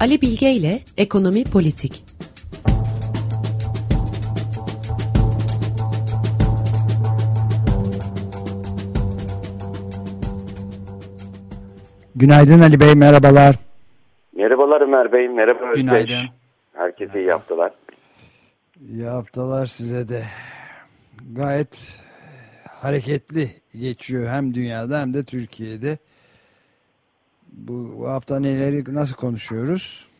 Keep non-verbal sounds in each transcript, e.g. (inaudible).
Ali Bilge ile Ekonomi Politik. Günaydın Ali Bey, merhabalar. Merhabalar Ömer Bey, merhaba Özdeş. Günaydın. Herkese iyi haftalar. İyi haftalar size de. Gayet hareketli geçiyor hem dünyada hem de Türkiye'de. Bu, hafta neleri nasıl konuşuyoruz?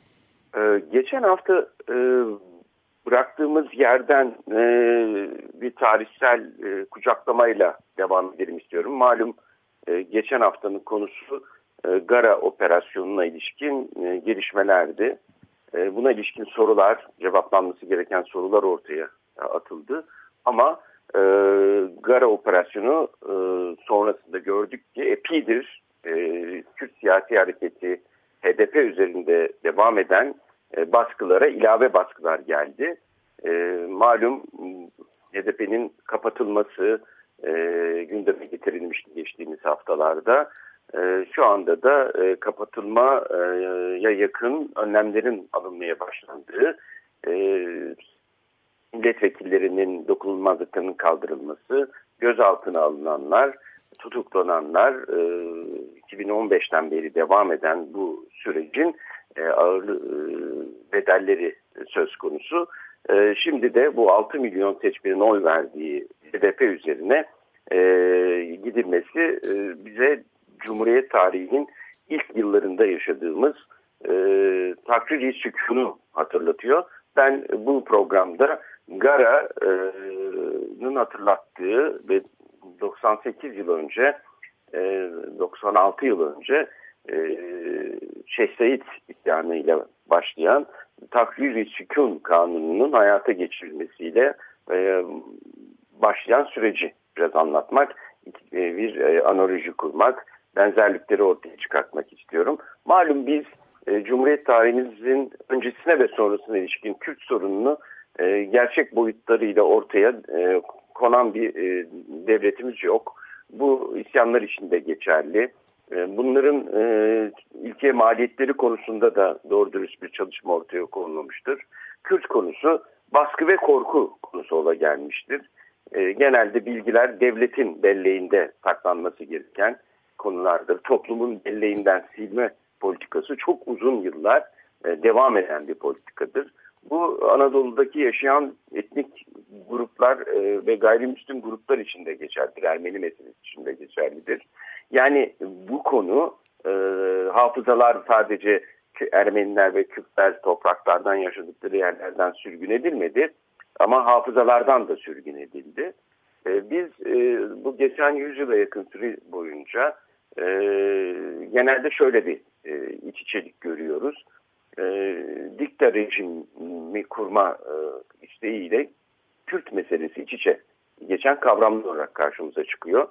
Ee, geçen hafta e, bıraktığımız yerden e, bir tarihsel e, kucaklamayla devam edelim istiyorum. Malum e, geçen haftanın konusu e, Gara operasyonuna ilişkin e, gelişmelerdi. E, buna ilişkin sorular, cevaplanması gereken sorular ortaya atıldı. Ama e, Gara operasyonu e, sonrasında gördük ki epidir e, Kürt siyasi hareketi HDP üzerinde devam eden e, baskılara ilave baskılar geldi. E, malum HDP'nin kapatılması e, gündeme getirilmişti geçtiğimiz haftalarda. E, şu anda da e, kapatılmaya yakın önlemlerin alınmaya başlandığı, e, milletvekillerinin dokunulmazlıklarının kaldırılması, gözaltına alınanlar, tutuklananlar, e, 2015'ten beri devam eden bu sürecin e, ağır e, bedelleri söz konusu. E, şimdi de bu 6 milyon seçmenin oy verdiği HDP üzerine e, gidilmesi e, bize Cumhuriyet tarihinin ilk yıllarında yaşadığımız e, takrir sükunu hatırlatıyor. Ben bu programda Gara'nın hatırlattığı ve 98 yıl önce, e, 96 yıl önce e, Şeyh Said isyanıyla başlayan takrir sükun kanununun hayata geçirilmesiyle e, başlayan süreci biraz anlatmak, e, bir e, analoji kurmak, benzerlikleri ortaya çıkartmak istiyorum. Malum biz e, Cumhuriyet tarihimizin öncesine ve sonrasına ilişkin Kürt sorununu e, gerçek boyutlarıyla ortaya e, konan bir e, devletimiz yok. Bu isyanlar için de geçerli. E, bunların e, ülke maliyetleri konusunda da doğru dürüst bir çalışma ortaya konulmamıştır. Kürt konusu baskı ve korku konusu ola gelmiştir. E, genelde bilgiler devletin belleğinde saklanması gereken konulardır. Toplumun belleğinden silme politikası çok uzun yıllar e, devam eden bir politikadır. Bu Anadolu'daki yaşayan etnik gruplar e, ve gayrimüslim gruplar için de geçerlidir. Ermeni meselesi için de geçerlidir. Yani bu konu e, hafızalar sadece Ermeniler ve Kürtler topraklardan yaşadıkları yerlerden sürgün edilmedi. Ama hafızalardan da sürgün edildi. E, biz e, bu geçen yüzyıla yakın süre boyunca e, genelde şöyle bir e, iç içelik görüyoruz. E, dikta rejimi kurma e, isteğiyle Kürt meselesi iç içe geçen kavramlar olarak karşımıza çıkıyor.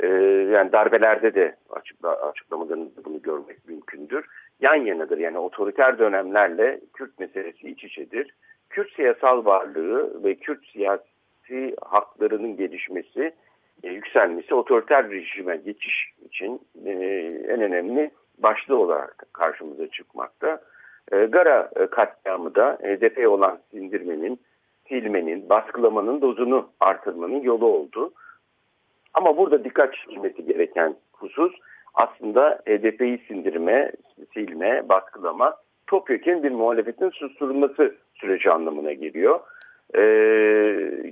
E, yani darbelerde de açıkla, açıklamalarınızda bunu görmek mümkündür. Yan yanadır yani otoriter dönemlerle Kürt meselesi iç içedir. Kürt siyasal varlığı ve Kürt siyasi haklarının gelişmesi, e, yükselmesi otoriter rejime geçiş için e, en önemli başlığı olarak karşımıza çıkmakta. E, Gara katliamı da HDP olan sindirmenin, silmenin, baskılamanın dozunu artırmanın yolu oldu. Ama burada dikkat çekilmesi gereken husus aslında HDP'yi sindirme, silme, baskılama topyekun bir muhalefetin susturulması süreci anlamına geliyor. E,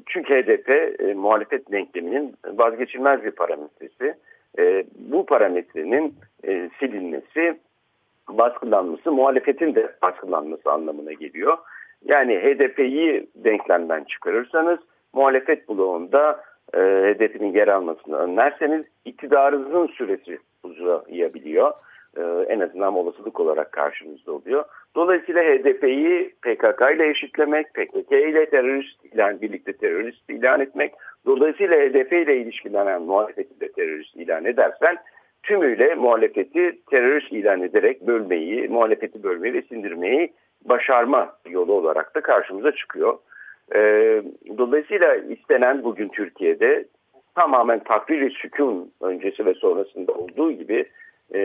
çünkü HDP e, muhalefet denkleminin vazgeçilmez bir parametresi. E, bu parametrenin e, silinmesi, baskılanması, muhalefetin de baskılanması anlamına geliyor. Yani HDP'yi denklemden çıkarırsanız muhalefet bloğunda e, HDP'nin yer almasını önlerseniz iktidarınızın süresi uzayabiliyor. E, en azından olasılık olarak karşınızda oluyor. Dolayısıyla HDP'yi PKK ile eşitlemek, PKK ile terörist ilan, birlikte terörist ilan etmek, dolayısıyla HDP ile ilişkilenen muhalefeti de terörist ilan edersen tümüyle muhalefeti terörist ilan ederek bölmeyi, muhalefeti bölmeyi ve sindirmeyi başarma yolu olarak da karşımıza çıkıyor. Ee, dolayısıyla istenen bugün Türkiye'de tamamen takrir sükun öncesi ve sonrasında olduğu gibi e,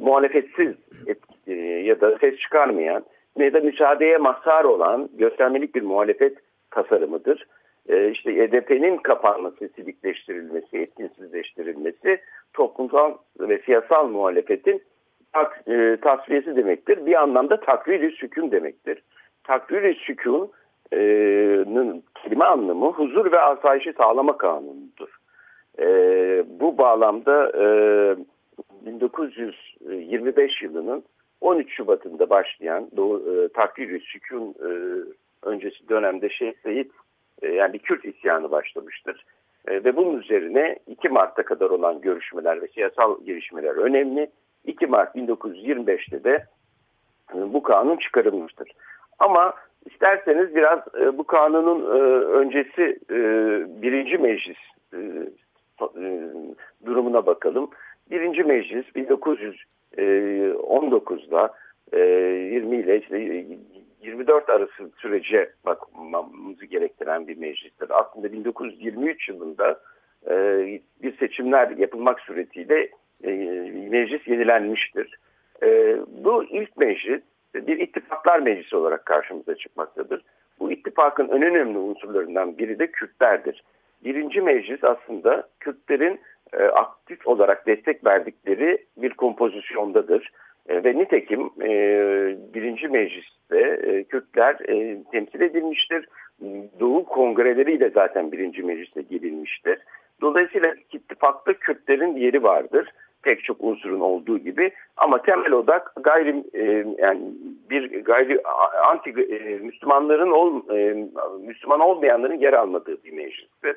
muhalefetsiz et, e, ya da ses çıkarmayan ne de müsaadeye mazhar olan göstermelik bir muhalefet tasarımıdır. E, işte EDP'nin kapanması, silikleştirilmesi, etkinsizleştirilmesi toplumsal ve siyasal muhalefetin tak, e, tasfiyesi demektir. Bir anlamda takvir-i sükun demektir. Takvir-i sükunun kelime anlamı huzur ve asayişi sağlama kanunudur. E, bu bağlamda e, 1925 yılının 13 Şubat'ında başlayan Doğu, e, takvir-i sükun e, öncesi dönemde Şeyh Seyit e, yani bir Kürt isyanı başlamıştır. E, ve bunun üzerine 2 Mart'ta kadar olan görüşmeler ve siyasal gelişmeler önemli. 2 Mart 1925'te de e, bu kanun çıkarılmıştır. Ama isterseniz biraz e, bu kanunun öncesi e, birinci meclis durumuna bakalım. Birinci meclis 1919'da e, 20 ile işte 24 arası sürece bakmamızı gerektiren bir meclistir. Aslında 1923 yılında e, bir seçimler yapılmak suretiyle e, meclis yenilenmiştir. E, bu ilk meclis bir ittifaklar meclisi olarak karşımıza çıkmaktadır. Bu ittifakın en önemli unsurlarından biri de Kürtlerdir. Birinci meclis aslında Kürtlerin e, aktif olarak destek verdikleri bir kompozisyondadır. E, ve nitekim e, birinci mecliste e, Kürtler e, temsil edilmiştir. Doğu kongreleriyle zaten birinci mecliste gelinmiştir. Dolayısıyla ittifakta Kürtlerin yeri vardır. Pek çok unsurun olduğu gibi ama temel odak gayri e, yani bir gayri anti e, Müslümanların ol, e, Müslüman olmayanların yer almadığı bir meclistir.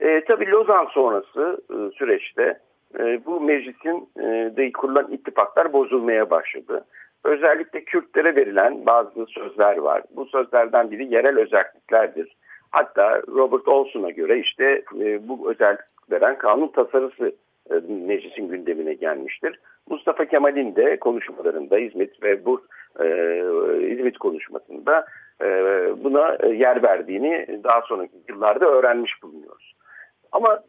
E, tabii Lozan sonrası e, süreçte e, bu meclisin e, de kurulan ittifaklar bozulmaya başladı. Özellikle Kürtlere verilen bazı sözler var. Bu sözlerden biri yerel özelliklerdir. Hatta Robert Olson'a göre işte e, bu özellik veren kanun tasarısı e, meclisin gündemine gelmiştir. Mustafa Kemal'in de konuşmalarında İzmit ve bu e, İzmit konuşmasında e, buna yer verdiğini daha sonraki yıllarda öğrenmiş bulunuyoruz. Ama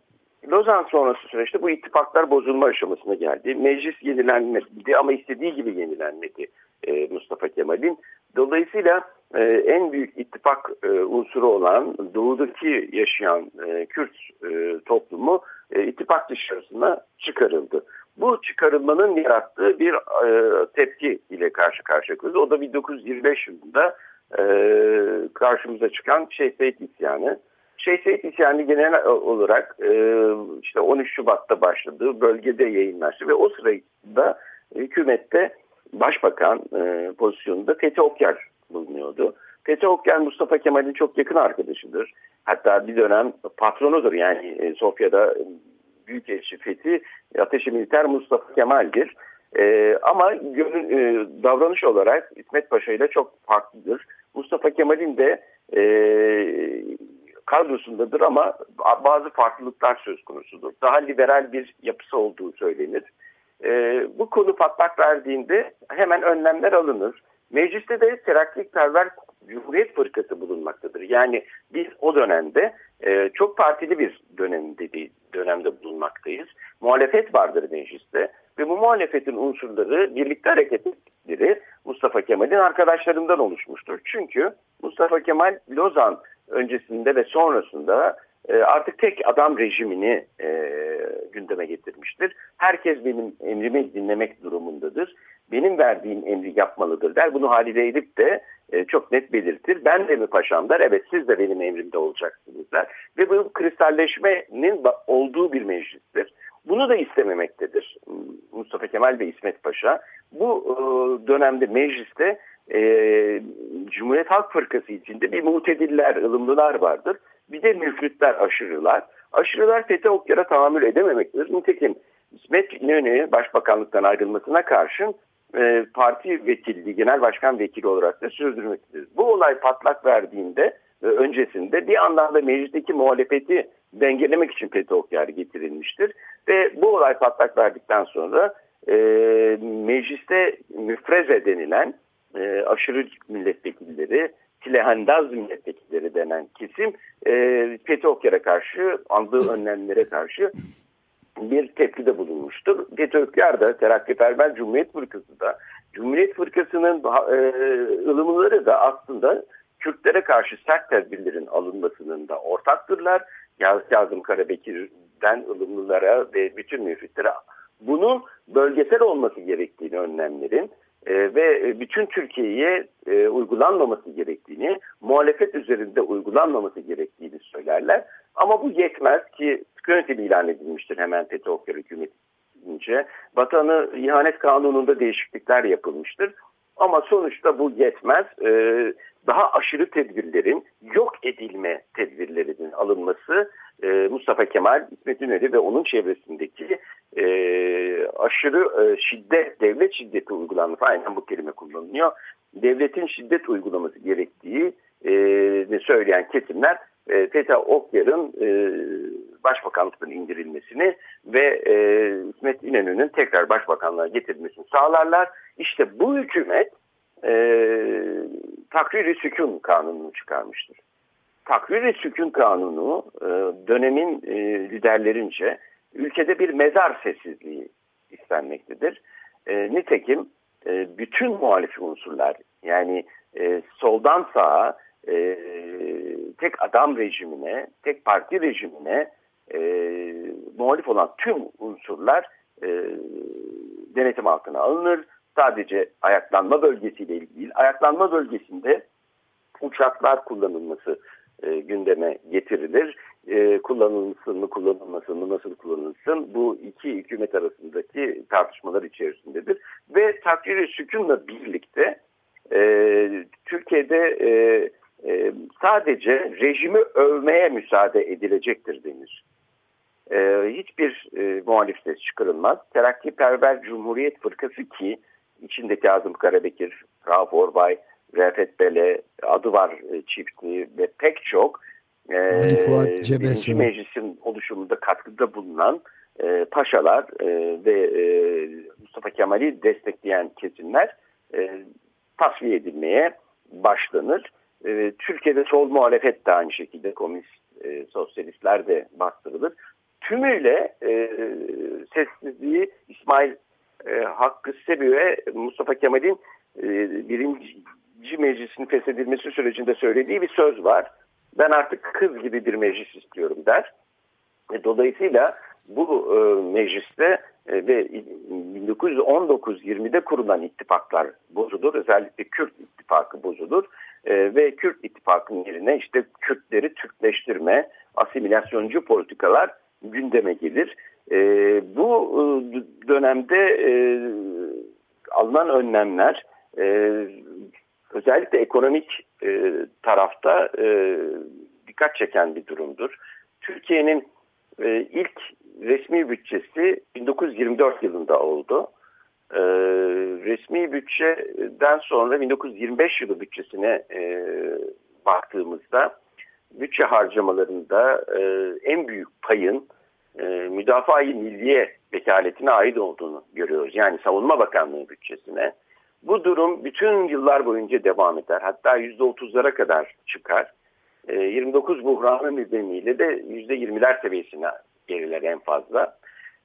Lozan sonrası süreçte bu ittifaklar bozulma aşamasına geldi. Meclis yenilenmedi ama istediği gibi yenilenmedi e, Mustafa Kemal'in. Dolayısıyla e, en büyük ittifak e, unsuru olan doğudaki yaşayan e, Kürt e, toplumu e, ittifak dışarısına çıkarıldı. Bu çıkarılmanın yarattığı bir e, tepki ile karşı karşıya kalıyoruz. O da 1925 yılında e, karşımıza çıkan Şeyh Seyit isyanı. Şeyh Seyit isyanı genel olarak e, işte 13 Şubat'ta başladı, bölgede yayınlaştı ve o sırada hükümette başbakan e, pozisyonunda Fethi Okyar bulunuyordu. Fethi Okyar Mustafa Kemal'in çok yakın arkadaşıdır. Hatta bir dönem patronudur yani e, Sofya'da Büyükelçi Fethi Ateşi Militer Mustafa Kemal'dir. E, ama gönül, e, davranış olarak İsmet Paşa ile çok farklıdır. Mustafa Kemal'in de e, kadrosundadır ama bazı farklılıklar söz konusudur. Daha liberal bir yapısı olduğu söylenir. E, bu konu patlak verdiğinde hemen önlemler alınır. Mecliste de terakkiperver Cumhuriyet Fırkası bulunmaktadır. Yani biz o dönemde e, çok partili bir dönemde, bir dönemde bulunmaktayız. Muhalefet vardır mecliste ve bu muhalefetin unsurları birlikte hareket ettikleri Mustafa Kemal'in arkadaşlarından oluşmuştur. Çünkü Mustafa Kemal Lozan öncesinde ve sonrasında e, artık tek adam rejimini e, gündeme getirmiştir. Herkes benim emrimi dinlemek durumundadır. Benim verdiğim emri yapmalıdır der. Bunu halide edip de e, çok net belirtir. Ben de mi paşam der. Evet siz de benim emrimde olacaksınız der. Ve bu kristalleşmenin olduğu bir meclistir. Bunu da istememektedir Mustafa Kemal ve İsmet Paşa. Bu dönemde mecliste e, Cumhuriyet Halk Fırkası içinde bir mutediller, ılımlılar vardır. Bir de müfritler, aşırılar. Aşırılar Fethi Okyar'a tahammül edememektedir. Nitekim İsmet İnönü başbakanlıktan ayrılmasına karşın e, parti vekilliği, genel başkan vekili olarak da sürdürmektedir. Bu olay patlak verdiğinde e, öncesinde bir anlamda meclisteki muhalefeti dengelemek için Fethi Okyar getirilmiştir. Ve bu olay patlak verdikten sonra e, mecliste müfreze denilen e, aşırı milletvekilleri, Tilehandaz milletvekilleri denen kesim e, Fethi Okyar'a karşı, aldığı önlemlere karşı bir tepkide bulunmuştur. FETÖ'kler de Terakkiperver Cumhuriyet Fırkası da Cumhuriyet Fırkası'nın e, ılımları da aslında Kürtlere karşı sert tedbirlerin alınmasının da ortaktırlar. Kazım Karabekir'den ılımlılara ve bütün müfritlere bunun bölgesel olması gerektiğini önlemlerin e, ve bütün Türkiye'ye e, uygulanmaması gerektiğini, muhalefet üzerinde uygulanmaması gerektiğini söylerler. Ama bu yetmez ki yönetim ilan edilmiştir hemen FETÖ hükümetince. Vatanı ihanet kanununda değişiklikler yapılmıştır. Ama sonuçta bu yetmez. Ee, daha aşırı tedbirlerin yok edilme tedbirlerinin alınması e, Mustafa Kemal, İsmet İnönü ve onun çevresindeki e, aşırı e, şiddet, devlet şiddeti uygulanması aynen bu kelime kullanılıyor. Devletin şiddet uygulaması gerektiği e, söyleyen kesimler e, Feta Okyar'ın e, başbakanlıktan indirilmesini ve e, İsmet İnönü'nün tekrar başbakanlığa getirilmesini sağlarlar. İşte bu hükümet e, takrir-i sükun kanununu çıkarmıştır. Takrir-i sükun kanunu e, dönemin e, liderlerince ülkede bir mezar sessizliği istenmektedir. E, nitekim e, bütün muhalif unsurlar yani e, soldan sağa e, tek adam rejimine, tek parti rejimine e, muhalif olan tüm unsurlar e, denetim altına alınır. Sadece ayaklanma bölgesiyle ilgili değil, ayaklanma bölgesinde uçaklar kullanılması e, gündeme getirilir. E, kullanılsın mı kullanılmasın mı nasıl kullanılsın bu iki hükümet arasındaki tartışmalar içerisindedir. Ve takdiri sükunla birlikte e, Türkiye'de e, e, sadece rejimi övmeye müsaade edilecektir denir. E, hiçbir e, muhalif ses çıkarılmaz. Terakkiperver Cumhuriyet Fırkası ki içinde Kazım Karabekir, Rauf Orbay, Refet Bele, adı var e, çiftliği ve pek çok e, birinci meclisin oluşumunda katkıda bulunan e, paşalar e, ve e, Mustafa Kemal'i destekleyen kesimler e, tasfiye edilmeye başlanır. E, Türkiye'de sol muhalefet de aynı şekilde komünist, e, sosyalistler de bastırılır. Tümüyle e, sessizliği İsmail e, Hakkı Sebi ve Mustafa Kemal'in e, birinci meclisin feshedilmesi sürecinde söylediği bir söz var. Ben artık kız gibi bir meclis istiyorum der. E, dolayısıyla bu e, mecliste e, ve 1919-20'de kurulan ittifaklar bozulur. Özellikle Kürt ittifakı bozulur. E, ve Kürt ittifakının yerine işte Kürtleri Türkleştirme, asimilasyoncu politikalar gündeme gelir. E, bu e, dönemde e, alınan önlemler e, özellikle ekonomik e, tarafta e, dikkat çeken bir durumdur. Türkiye'nin e, ilk resmi bütçesi 1924 yılında oldu. E, resmi bütçeden sonra 1925 yılı bütçesine e, baktığımızda bütçe harcamalarında e, en büyük payın e, müdafaa-i milliye vekaletine ait olduğunu görüyoruz. Yani Savunma Bakanlığı bütçesine. Bu durum bütün yıllar boyunca devam eder. Hatta %30'lara kadar çıkar. E, 29 buhranı nedeniyle de %20'ler seviyesine geriler en fazla.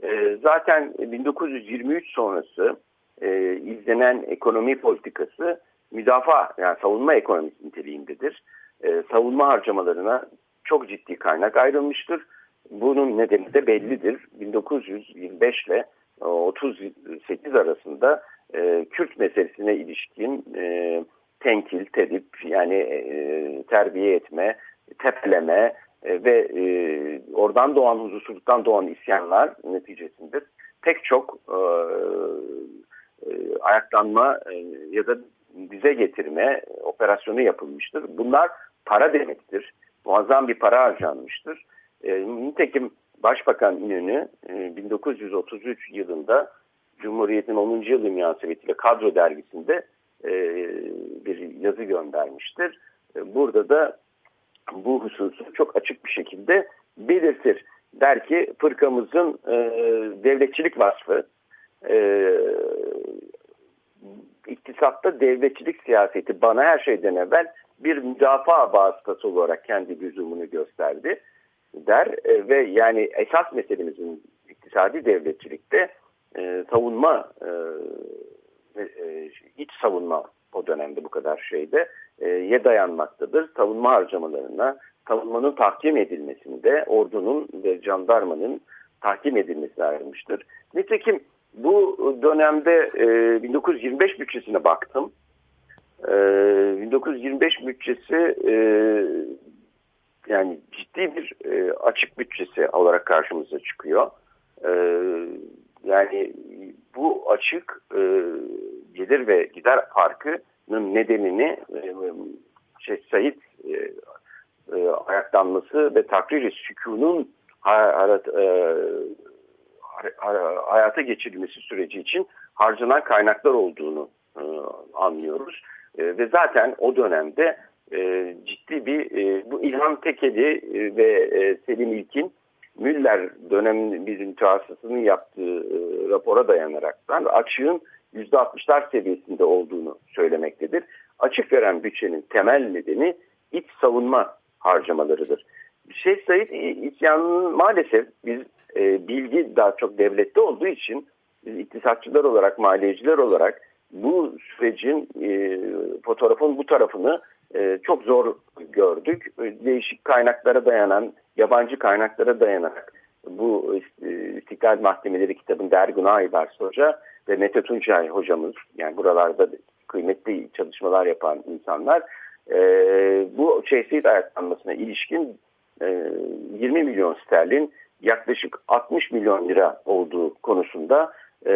E, zaten 1923 sonrası e, izlenen ekonomi politikası müdafaa yani savunma ekonomisi niteliğindedir. E, savunma harcamalarına çok ciddi kaynak ayrılmıştır. Bunun nedeni de bellidir. 1925 ile 38 arasında e, Kürt meselesine ilişkin e, tenkil, tedip yani e, terbiye etme, tepeleme e, ve e, oradan doğan huzursuzluktan doğan isyanlar neticesinde pek çok e, e, ayaklanma e, ya da dize getirme operasyonu yapılmıştır. Bunlar para demektir. Muazzam bir para harcanmıştır. E, nitekim Başbakan İnönü e, 1933 yılında Cumhuriyet'in 10. yıl münasebetiyle kadro dergisinde e, bir yazı göndermiştir. E, burada da bu hususu çok açık bir şekilde belirtir. Der ki fırkamızın e, devletçilik vasfı, e, iktisatta devletçilik siyaseti bana her şeyden evvel bir müdafaa vasıtası olarak kendi lüzumunu gösterdi der e, ve yani esas meselemizin iktisadi devletçilikte e, savunma e, e, iç savunma o dönemde bu kadar şeyde e, ye dayanmaktadır. Savunma harcamalarına, savunmanın tahkim edilmesinde ordunun ve jandarmanın tahkim edilmesi ayrılmıştır. Nitekim bu dönemde e, 1925 bütçesine baktım. E, 1925 bütçesi e, yani ciddi bir e, açık bütçesi olarak karşımıza çıkıyor. E, yani bu açık e, gelir ve gider farkının nedenini şey, Said ayaklanması ve takrir sükunun hayat, hayata geçirilmesi süreci için harcanan kaynaklar olduğunu e, anlıyoruz. E, ve zaten o dönemde e, ciddi bir e, bu İlhan Tekeli e, ve e, Selim İlkin Müller dönem bir mütehassısının yaptığı e, rapora dayanaraktan açığın %60'lar seviyesinde olduğunu söylemektedir. Açık veren bütçenin temel nedeni iç savunma harcamalarıdır. Şeyh Said isyanının maalesef biz e, bilgi daha çok devlette olduğu için biz iktisatçılar olarak, maliyeciler olarak bu sürecin e, fotoğrafın bu tarafını e, çok zor gördük. Değişik kaynaklara dayanan, yabancı kaynaklara dayanarak bu e, İstiklal Mahkemeleri kitabında Ergun Aybars Hoca ve Mete Tuncay hocamız yani buralarda kıymetli çalışmalar yapan insanlar e, bu şehzit ayaklanmasına ilişkin e, 20 milyon sterlin yaklaşık 60 milyon lira olduğu konusunda e,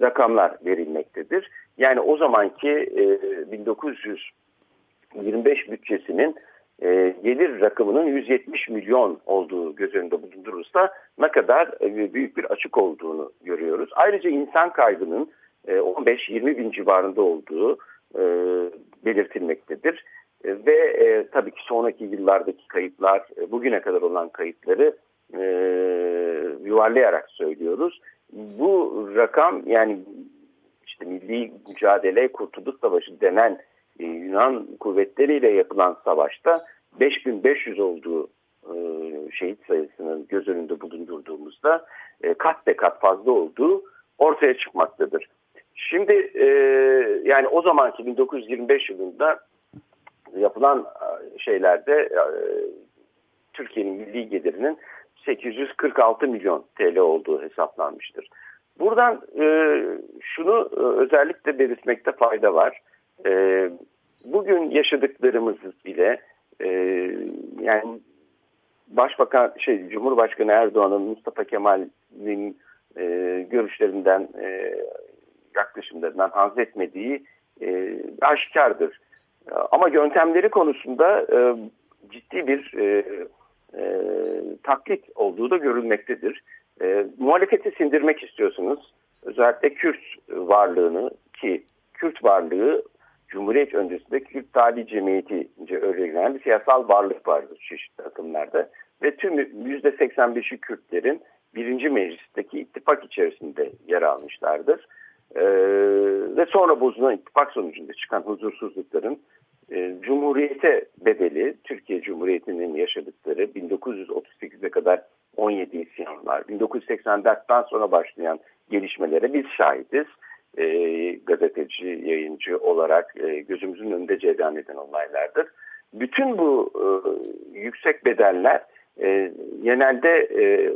rakamlar verilmektedir. Yani o zamanki e, 1925 bütçesinin e, gelir rakamının 170 milyon olduğu göz önünde bulundurursa ne kadar e, büyük bir açık olduğunu görüyoruz. Ayrıca insan kaybının e, 15-20 bin civarında olduğu e, belirtilmektedir. E, ve e, tabii ki sonraki yıllardaki kayıplar, e, bugüne kadar olan kayıpları e, yuvarlayarak söylüyoruz. Bu rakam yani işte milli mücadele Kurtuluş Savaşı denen e, Yunan kuvvetleriyle yapılan savaşta 5500 olduğu e, şehit sayısının göz önünde bulundurduğumuzda e, kat be kat fazla olduğu ortaya çıkmaktadır. Şimdi e, yani o zamanki 1925 yılında yapılan şeylerde e, Türkiye'nin milli gelirinin 846 milyon TL olduğu hesaplanmıştır. Buradan e, şunu e, özellikle belirtmekte fayda var. E, bugün yaşadıklarımız bile e, yani Başbakan şey Cumhurbaşkanı Erdoğan'ın Mustafa Kemal'in e, görüşlerinden e, yaklaşımlarından haz etmediği e, aşikardır. Ama yöntemleri konusunda e, ciddi bir e, e, taklit olduğu da görülmektedir. E, muhalefeti sindirmek istiyorsunuz. Özellikle Kürt varlığını ki Kürt varlığı Cumhuriyet öncesinde Kürt Tali Cemiyeti'nce örgülenen bir siyasal varlık vardır çeşitli akımlarda. Ve tüm %85'i Kürtlerin birinci meclisteki ittifak içerisinde yer almışlardır. Ee, ve sonra bozulan ittifak sonucunda çıkan huzursuzlukların e, Cumhuriyete bedeli, Türkiye Cumhuriyeti'nin yaşadıkları 1938'e kadar 17 isyanlar, 1984'ten sonra başlayan gelişmelere biz şahidiz. E, gazeteci, yayıncı olarak e, gözümüzün önünde cereyan eden olaylardır. Bütün bu e, yüksek bedeller e, genelde e,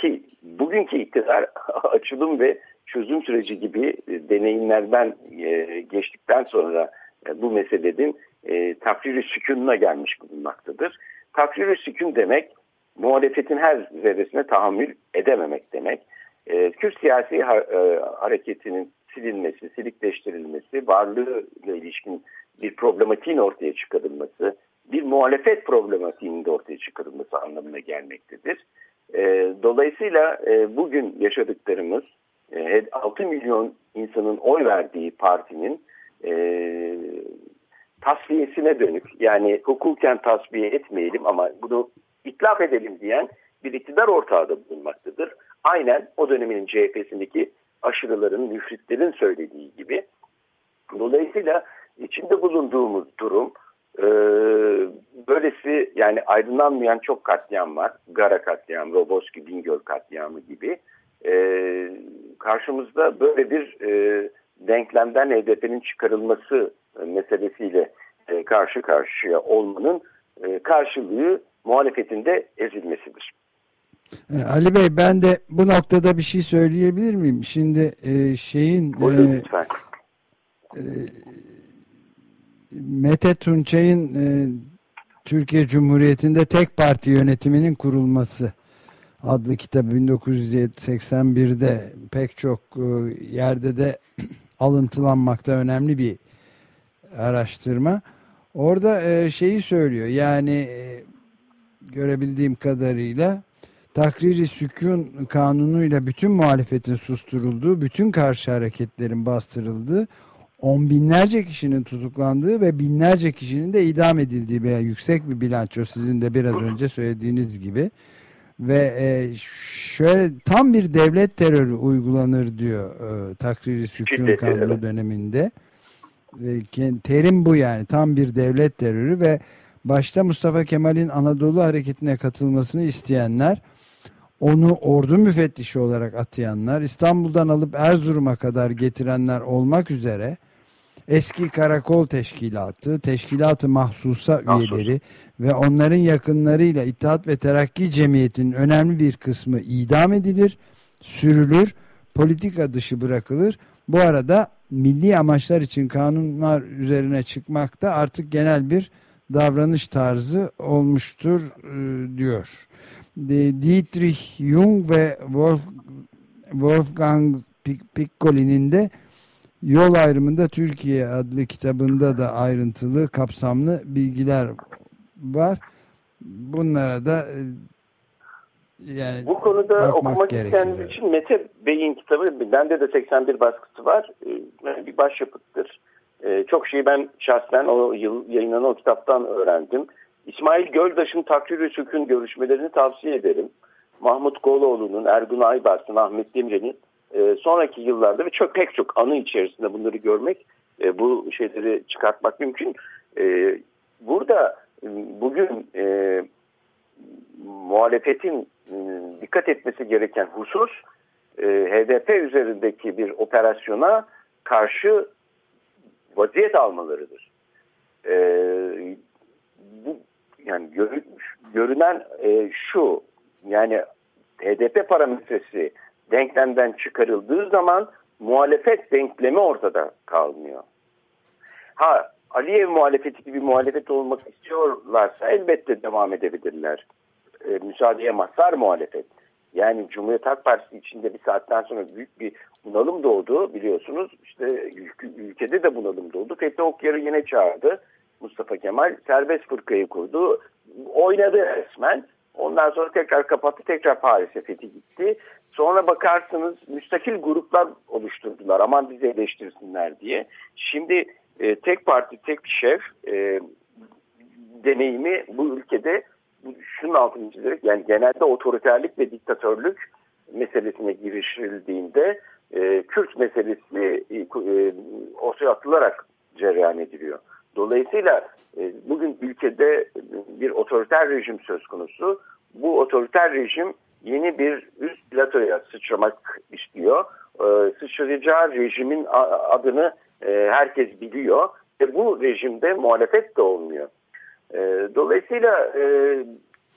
ki bugünkü iktidar (laughs) açılım ve çözüm süreci gibi e, deneyimlerden e, geçtikten sonra e, bu meselenin e, takrir-i sükununa gelmiş bulunmaktadır. Takrir-i sükun demek muhalefetin her zerresine tahammül edememek demek. E, Kürt siyasi ha, e, hareketinin silinmesi, silikleştirilmesi, varlığıyla ilişkin bir problematiğin ortaya çıkarılması, bir muhalefet problematiğinin de ortaya çıkarılması anlamına gelmektedir. E, dolayısıyla e, bugün yaşadıklarımız e, 6 milyon insanın oy verdiği partinin e, tasfiyesine dönük yani hukuken tasfiye etmeyelim ama bunu itlaf edelim diyen bir iktidar ortağı da bulunmaktadır. Aynen o dönemin CHP'sindeki aşırıların, müfritlerin söylediği gibi. Dolayısıyla içinde bulunduğumuz durum e, böylesi yani aydınlanmayan çok katliam var. Gara katliamı, Roboski, Bingöl katliamı gibi. E, karşımızda böyle bir e, denklemden HDP'nin çıkarılması meselesiyle e, karşı karşıya olmanın e, karşılığı muhalefetinde ezilmesidir. E, Ali Bey ben de bu noktada bir şey söyleyebilir miyim? Şimdi e, şeyin Buyurun e, lütfen. E, Mete Tunçay'ın e, Türkiye Cumhuriyeti'nde tek parti yönetiminin kurulması adlı kitabı 1981'de pek çok e, yerde de alıntılanmakta önemli bir araştırma. Orada e, şeyi söylüyor yani e, görebildiğim kadarıyla takriri sükun kanunuyla bütün muhalefetin susturulduğu, bütün karşı hareketlerin bastırıldığı, on binlerce kişinin tutuklandığı ve binlerce kişinin de idam edildiği veya yüksek bir bilanço sizin de biraz önce söylediğiniz gibi ve e, şöyle tam bir devlet terörü uygulanır diyor e, takriri sükun kanunu döneminde. E, terim bu yani tam bir devlet terörü ve başta Mustafa Kemal'in Anadolu hareketine katılmasını isteyenler onu ordu müfettişi olarak atayanlar İstanbul'dan alıp Erzurum'a kadar getirenler olmak üzere eski karakol teşkilatı, teşkilatı mahsusa Mahsus. üyeleri ve onların yakınlarıyla İttihat ve Terakki Cemiyeti'nin önemli bir kısmı idam edilir, sürülür, politika dışı bırakılır. Bu arada milli amaçlar için kanunlar üzerine çıkmak da artık genel bir davranış tarzı olmuştur e, diyor. Dietrich Jung ve Wolf, Wolfgang Piccoli'nin de Yol ayrımında Türkiye adlı kitabında da ayrıntılı, kapsamlı bilgiler var. Bunlara da e, yani bu konuda okumak isteyenler için Mete Bey'in kitabı, bende de 81 baskısı var. E, bir başyapıttır. E, çok şeyi ben şahsen o yıl yayınlanan o kitaptan öğrendim. İsmail Göldaş'ın takdir sükun görüşmelerini tavsiye ederim. Mahmut Goloğlu'nun, Ergun Aybars'ın, Ahmet Demirel'in e, sonraki yıllarda ve çok pek çok anı içerisinde bunları görmek, e, bu şeyleri çıkartmak mümkün. E, burada e, bugün e, muhalefetin e, dikkat etmesi gereken husus e, HDP üzerindeki bir operasyona karşı vaziyet almalarıdır. E, bu yani gör, görünen e, şu yani HDP parametresi denklemden çıkarıldığı zaman muhalefet denklemi ortada kalmıyor. Ha Aliyev muhalefeti gibi muhalefet olmak istiyorlarsa elbette devam edebilirler. E, müsaadeye mazhar muhalefet. Yani Cumhuriyet Halk Partisi içinde bir saatten sonra büyük bir bunalım doğdu biliyorsunuz. İşte ülkede de bunalım doğdu. Fethi Okyar'ı yine çağırdı. Mustafa Kemal serbest fırkayı kurdu. Oynadı resmen. Ondan sonra tekrar kapattı. Tekrar Paris'e Fethi gitti. Sonra bakarsınız müstakil gruplar oluşturdular. Aman bizi eleştirsinler diye. Şimdi e, tek parti, tek şef e, deneyimi bu ülkede şunun altını çizerek yani genelde otoriterlik ve diktatörlük meselesine girişildiğinde e, Kürt meselesi e, e, ortaya atılarak cereyan ediliyor. Dolayısıyla e, bugün ülkede bir otoriter rejim söz konusu. Bu otoriter rejim yeni bir üst platoya sıçramak istiyor. E, sıçrayacağı rejimin adını e, herkes biliyor ve bu rejimde muhalefet de olmuyor. E, dolayısıyla e,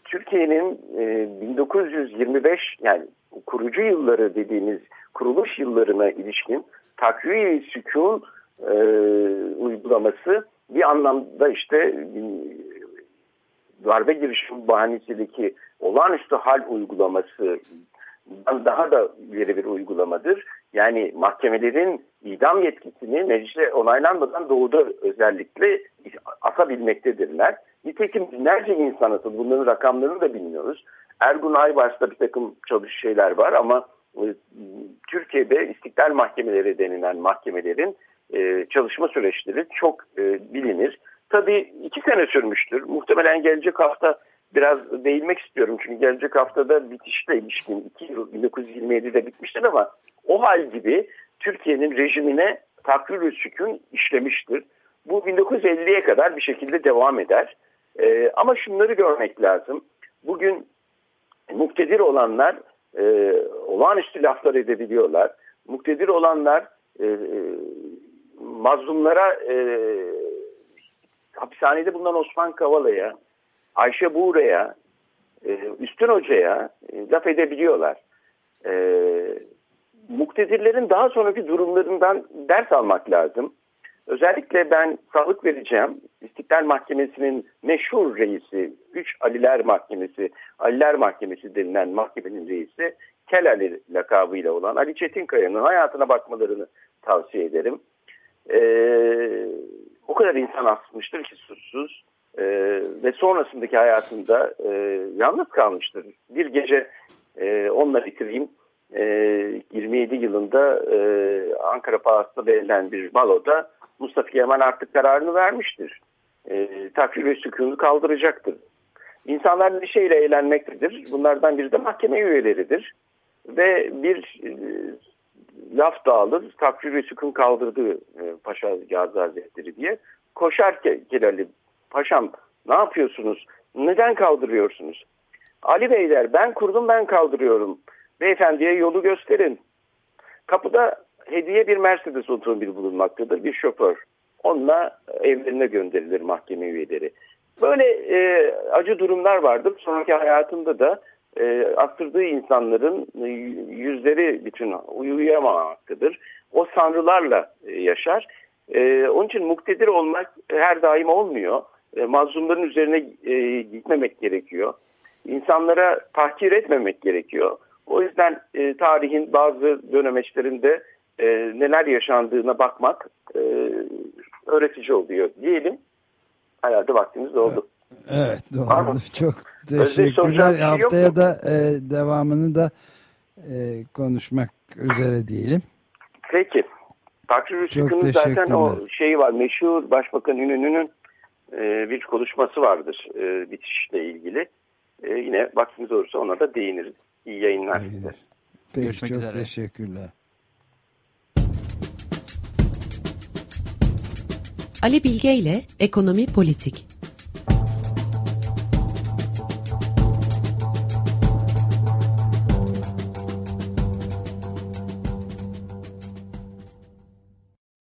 Türkiye'nin e, 1925 yani kurucu yılları dediğimiz kuruluş yıllarına ilişkin takviye sükun e, uygulaması bir anlamda işte darbe girişimi bahanesiyle olağanüstü hal uygulaması daha da ileri bir uygulamadır. Yani mahkemelerin idam yetkisini meclise onaylanmadan doğuda özellikle atabilmektedirler. Nitekim binlerce insan atıldı. Bunların rakamlarını da bilmiyoruz. Ergun Aybars'ta bir takım çalış şeyler var ama e, Türkiye'de istiklal mahkemeleri denilen mahkemelerin e, çalışma süreçleri çok e, bilinir. Tabii iki sene sürmüştür. Muhtemelen gelecek hafta biraz değinmek istiyorum. Çünkü gelecek haftada bitişle ilişkin 2 yıl 1927'de bitmiştir ama o hal gibi Türkiye'nin rejimine takvir sükun işlemiştir. Bu 1950'ye kadar bir şekilde devam eder. E, ama şunları görmek lazım. Bugün muktedir olanlar e, olağanüstü laflar edebiliyorlar. Muktedir olanlar e, e, mazlumlara e, hapishanede bulunan Osman Kavala'ya, Ayşe Buğra'ya, e, Üstün Hoca'ya e, laf edebiliyorlar. E, muktedirlerin daha sonraki durumlarından ders almak lazım. Özellikle ben sağlık vereceğim. İstiklal Mahkemesi'nin meşhur reisi, 3 Aliler Mahkemesi, Aliler Mahkemesi denilen mahkemenin reisi Kel Ali lakabıyla olan Ali Çetinkaya'nın hayatına bakmalarını tavsiye ederim. Ee, o kadar insan asmıştır ki suçsuz ee, ve sonrasındaki hayatında e, yalnız kalmıştır. Bir gece e, onunla bitireyim. E, 27 yılında e, Ankara Palas'ta verilen bir baloda Mustafa Kemal artık kararını vermiştir. E, takvir ve sükunu kaldıracaktır. İnsanlar bir şeyle eğlenmektedir. Bunlardan biri de mahkeme üyeleridir. Ve bir e, laf dağılır, takvir ve sükun kaldırdı e, Paşa Gazi Hazretleri diye. Koşar Kelali, paşam ne yapıyorsunuz, neden kaldırıyorsunuz? Ali Beyler ben kurdum ben kaldırıyorum. Beyefendiye yolu gösterin. Kapıda hediye bir Mercedes otomobili bulunmaktadır, bir şoför. Onunla evlerine gönderilir mahkeme üyeleri. Böyle e, acı durumlar vardır. Sonraki hayatında da e, astırdığı insanların e, yüzleri bütün uyuyamamaktadır. O sanrılarla e, yaşar. E, onun için muktedir olmak her daim olmuyor. E, mazlumların üzerine e, gitmemek gerekiyor. İnsanlara tahkir etmemek gerekiyor. O yüzden e, tarihin bazı dönemeçlerinde e, neler yaşandığına bakmak e, öğretici oluyor diyelim. Herhalde vaktimiz oldu. Evet doğru. Çok teşekkürler. Şey Haftaya da e, devamını da e, konuşmak üzere diyelim. Peki. Takdir Rüstik'in zaten o şeyi var. Meşhur Başbakan İnönü'nün e, bir konuşması vardır e, bitişle ilgili. E, yine vaktimiz olursa ona da değiniriz. İyi yayınlar size. Peki, Görüşmek çok üzere. teşekkürler. Ali Bilge ile Ekonomi Politik